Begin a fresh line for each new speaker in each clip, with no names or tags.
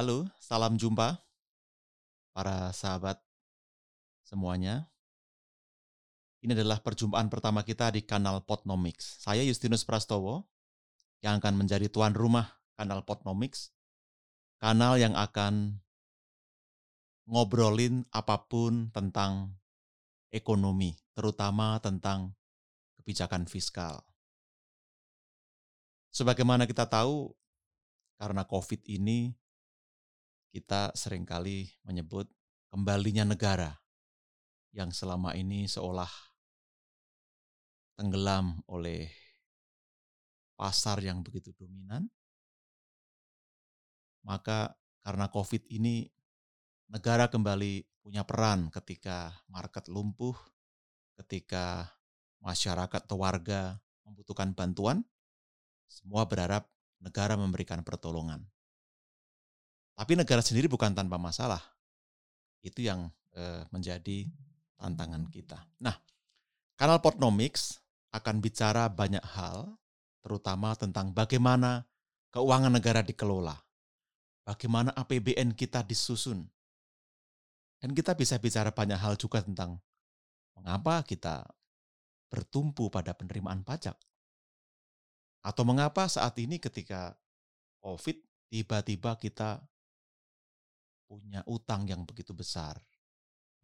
Halo, salam jumpa para sahabat semuanya. Ini adalah perjumpaan pertama kita di kanal Potnomics. Saya Justinus Prastowo yang akan menjadi tuan rumah kanal Potnomics. Kanal yang akan ngobrolin apa pun tentang ekonomi, terutama tentang kebijakan fiskal. Sebagaimana kita tahu, karena COVID ini, kita sering kali menyebut kembalinya negara yang selama ini seolah tenggelam oleh pasar yang begitu dominan. Maka karena COVID ini, negara kembali punya peran ketika market lumpuh, ketika masyarakat atau warga membutuhkan bantuan, semua berharap negara memberikan pertolongan. Tapi negara sendiri bukan tanpa masalah. Itu yang eh, menjadi tantangan kita. Nah, kanal Portnomics akan bicara banyak hal, terutama tentang bagaimana keuangan negara dikelola, bagaimana APBN kita disusun, dan kita bisa bicara banyak hal juga tentang mengapa kita bertumpu pada penerimaan pajak. Atau mengapa saat ini ketika COVID tiba-tiba kita punya utang yang begitu besar.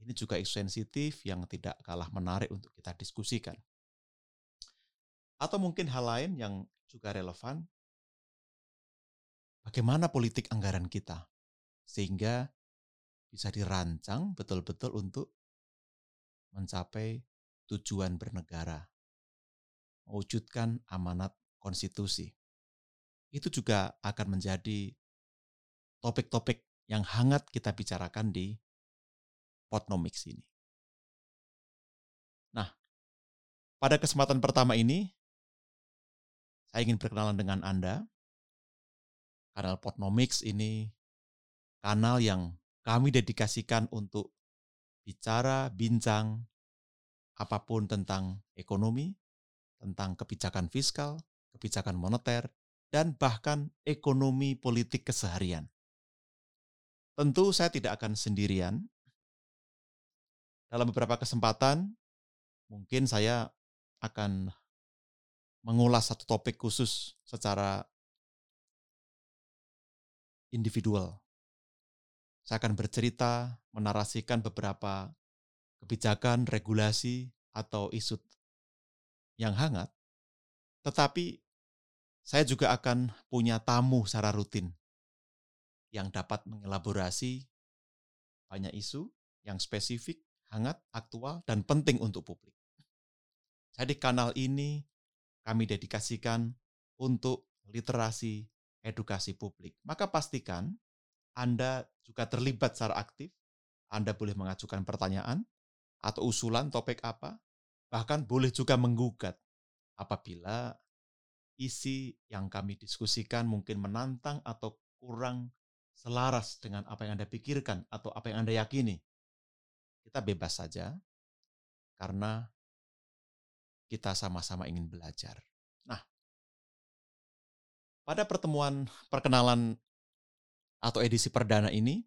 Ini juga isu sensitif yang tidak kalah menarik untuk kita diskusikan. Atau mungkin hal lain yang juga relevan, bagaimana politik anggaran kita, sehingga bisa dirancang betul-betul untuk mencapai tujuan bernegara, mewujudkan amanat konstitusi. Itu juga akan menjadi topik-topik yang hangat kita bicarakan di Potnomics ini. Nah, pada kesempatan pertama ini, saya ingin berkenalan dengan Anda. Kanal Potnomics ini kanal yang kami dedikasikan untuk bicara, bincang, apa pun tentang ekonomi, tentang kebijakan fiskal, kebijakan moneter, dan bahkan ekonomi politik keseharian. Tentu saya tidak akan sendirian. Dalam beberapa kesempatan, mungkin saya akan mengulas satu topik khusus secara individual saya akan bercerita, menarasikan beberapa kebijakan, regulasi, atau isu yang hangat. Tetapi saya juga akan punya tamu secara rutin yang dapat mengelaborasi banyak isu yang spesifik, hangat, aktual, dan penting untuk publik. Jadi kanal ini kami dedikasikan untuk literasi edukasi publik. Maka pastikan anda juga terlibat secara aktif. Anda boleh mengajukan pertanyaan atau usulan topik apa, bahkan boleh juga menggugat apabila isi yang kami diskusikan mungkin menantang atau kurang selaras dengan apa yang Anda pikirkan atau apa yang Anda yakini. Kita bebas saja karena kita sama-sama ingin belajar. Nah, pada pertemuan perkenalan atau edisi perdana ini,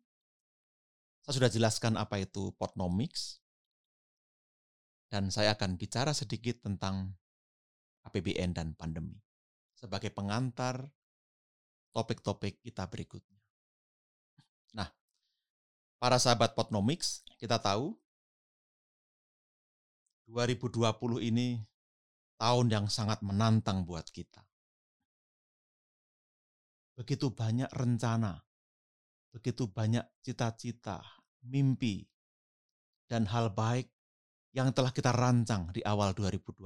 saya sudah jelaskan apa itu Portnomics, dan saya akan bicara sedikit tentang APBN dan pandemi sebagai pengantar topik-topik kita berikutnya. Para sahabat Potnomics, kita tahu 2020 ini tahun yang sangat menantang buat kita. Begitu banyak rencana, begitu banyak cita-cita, mimpi, dan hal baik yang telah kita rancang di awal 2020.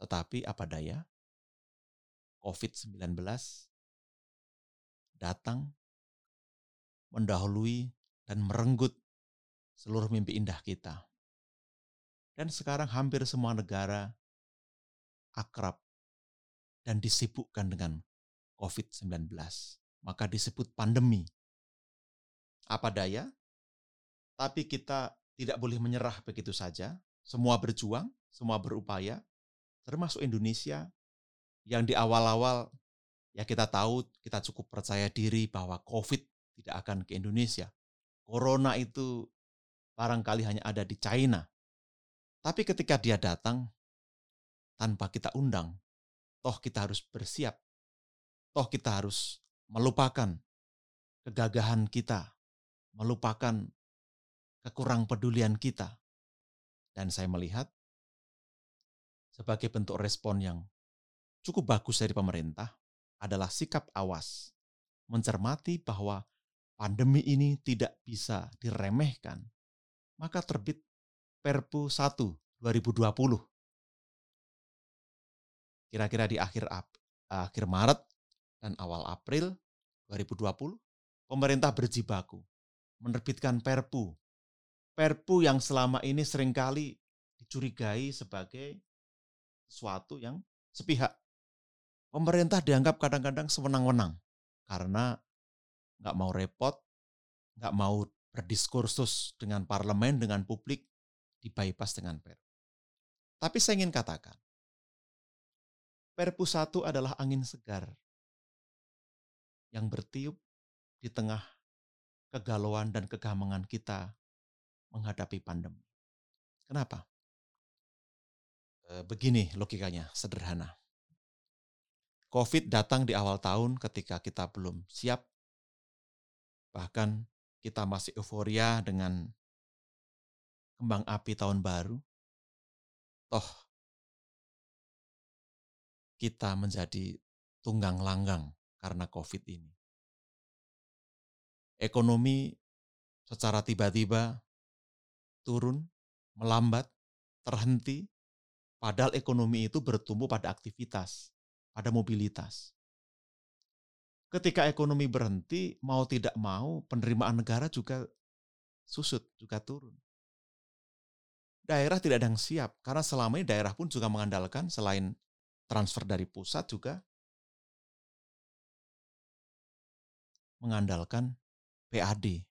Tetapi apa daya, COVID-19 datang, mendahului, dan merenggut seluruh mimpi indah kita. Dan sekarang hampir semua negara akrab dan disibukkan dengan COVID-19. Maka disebut pandemi. Apa daya? Tapi kita tidak boleh menyerah begitu saja. Semua berjuang, semua berupaya, termasuk Indonesia yang di awal-awal Ya kita tahu, kita cukup percaya diri bahwa COVID tidak akan ke Indonesia. Corona itu barangkali hanya ada di China. Tapi ketika dia datang, tanpa kita undang, toh kita harus bersiap. Toh kita harus melupakan kegagahan kita, melupakan kekurang pedulian kita. Dan saya melihat sebagai bentuk respon yang cukup bagus dari pemerintah adalah sikap awas, mencermati bahwa pandemi ini tidak bisa diremehkan. Maka terbit Perpu 1 2020 kira-kira di akhir akhir Maret dan awal April 2020, pemerintah berjibaku menerbitkan Perpu. Perpu yang selama ini sering kali dicurigai sebagai sesuatu yang sepihak. Pemerintah dianggap kadang-kadang sewenang-wenang karena nggak mau repot, nggak mau berdiskursus dengan parlemen, dengan publik, di bypass dengan Perpu. Tapi saya ingin katakan, Perpu 1 adalah angin segar yang bertiup di tengah kegalauan dan kegamangan kita menghadapi pandemi. Kenapa? Eh, begini logikanya, sederhana. COVID datang di awal tahun ketika kita belum siap, bahkan kita masih euforia dengan kembang api tahun baru. Toh kita menjadi tunggang langgang karena COVID ini. Ekonomi secara tiba-tiba turun, melambat, terhenti, padahal ekonomi itu bertumbuh pada aktivitas, pada mobilitas. Ketika ekonomi berhenti, mau tidak mau penerimaan negara juga susut, juga turun. Daerah tidak ada yang siap, karena selama ini daerah pun juga mengandalkan selain transfer dari pusat juga mengandalkan PAD.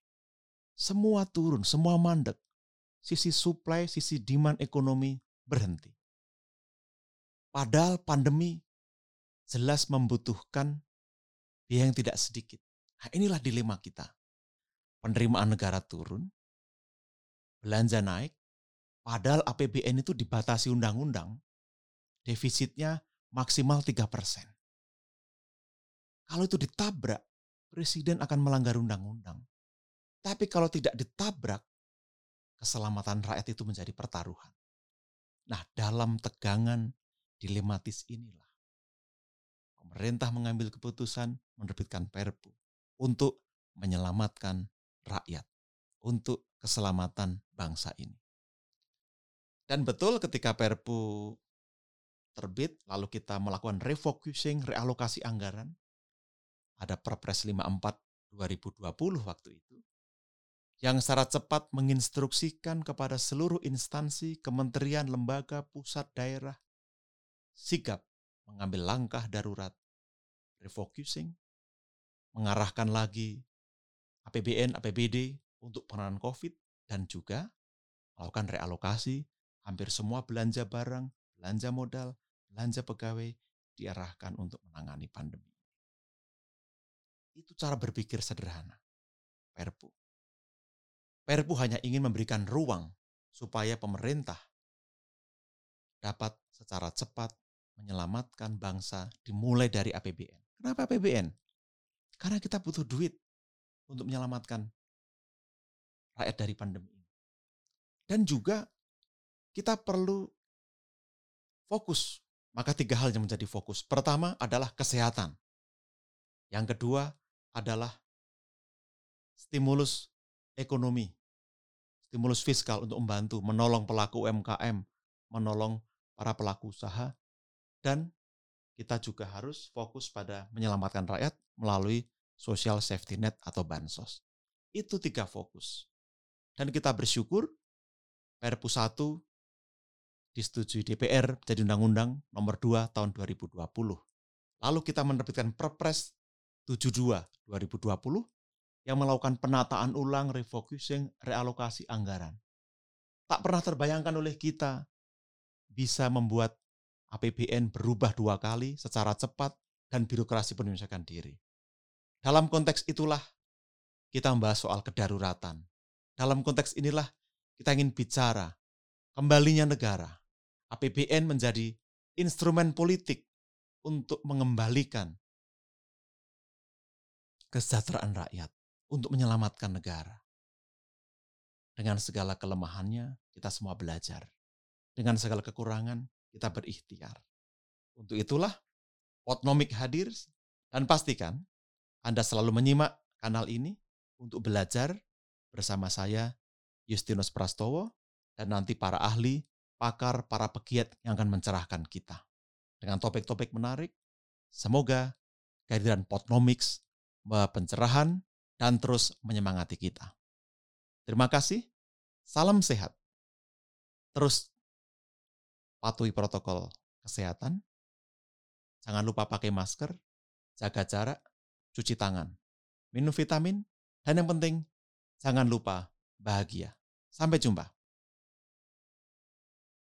Semua turun, semua mandek. Sisi supply, sisi demand ekonomi berhenti. Padahal pandemi jelas membutuhkan biaya yang tidak sedikit. Nah, inilah dilema kita. Penerimaan negara turun, belanja naik, padahal APBN itu dibatasi undang-undang, defisitnya maksimal 3%. Kalau itu ditabrak, presiden akan melanggar undang-undang. Tapi kalau tidak ditabrak, keselamatan rakyat itu menjadi pertaruhan. Nah, dalam tegangan dilematis inilah pemerintah mengambil keputusan menerbitkan Perpu untuk menyelamatkan rakyat, untuk keselamatan bangsa ini. Dan betul ketika Perpu terbit, lalu kita melakukan refocusing, realokasi anggaran. Ada Perpres 54 2020 waktu itu, yang secara cepat menginstruksikan kepada seluruh instansi, kementerian, lembaga, pusat, daerah, sigap mengambil langkah darurat, refocusing, mengarahkan lagi APBN, APBD untuk penanganan COVID, dan juga melakukan realokasi hampir semua belanja barang, belanja modal, belanja pegawai diarahkan untuk menangani pandemi. Itu cara berpikir sederhana. Perpu. Perpu hanya ingin memberikan ruang supaya pemerintah dapat secara cepat menyelamatkan bangsa dimulai dari APBN. Kenapa APBN? Karena kita butuh duit untuk menyelamatkan rakyat dari pandemi ini. Dan juga kita perlu fokus maka tiga hal yang menjadi fokus. Pertama adalah kesehatan. Yang kedua adalah stimulus ekonomi, stimulus fiskal untuk membantu, menolong pelaku UMKM, menolong para pelaku usaha, dan kita juga harus fokus pada menyelamatkan rakyat melalui social safety net atau bansos. Itu tiga fokus. Dan kita bersyukur Perpu 1 disetujui DPR menjadi undang-undang nomor 2 tahun 2020. Lalu kita menerbitkan Perpres 72 2020 yang melakukan penataan ulang, refocusing, realokasi anggaran. Tak pernah terbayangkan oleh kita bisa membuat APBN berubah dua kali secara cepat dan birokrasi pun menyelesaikan diri. Dalam konteks itulah kita membahas soal kedaruratan. Dalam konteks inilah kita ingin bicara kembalinya negara. APBN menjadi instrumen politik untuk mengembalikan kesejahteraan rakyat, untuk menyelamatkan negara. Dengan segala kelemahannya, kita semua belajar. Dengan segala kekurangan, kita berikhtiar. Untuk itulah, Potnomik hadir dan pastikan Anda selalu menyimak kanal ini untuk belajar bersama saya, Justinus Prastowo, dan nanti para ahli, pakar, para pegiat yang akan mencerahkan kita. Dengan topik-topik menarik, semoga kehadiran Potnomics membawa pencerahan dan terus menyemangati kita. Terima kasih, salam sehat. Terus patuhi protokol kesehatan, jangan lupa pakai masker, jaga jarak, cuci tangan, minum vitamin, dan yang penting, jangan lupa bahagia. Sampai jumpa.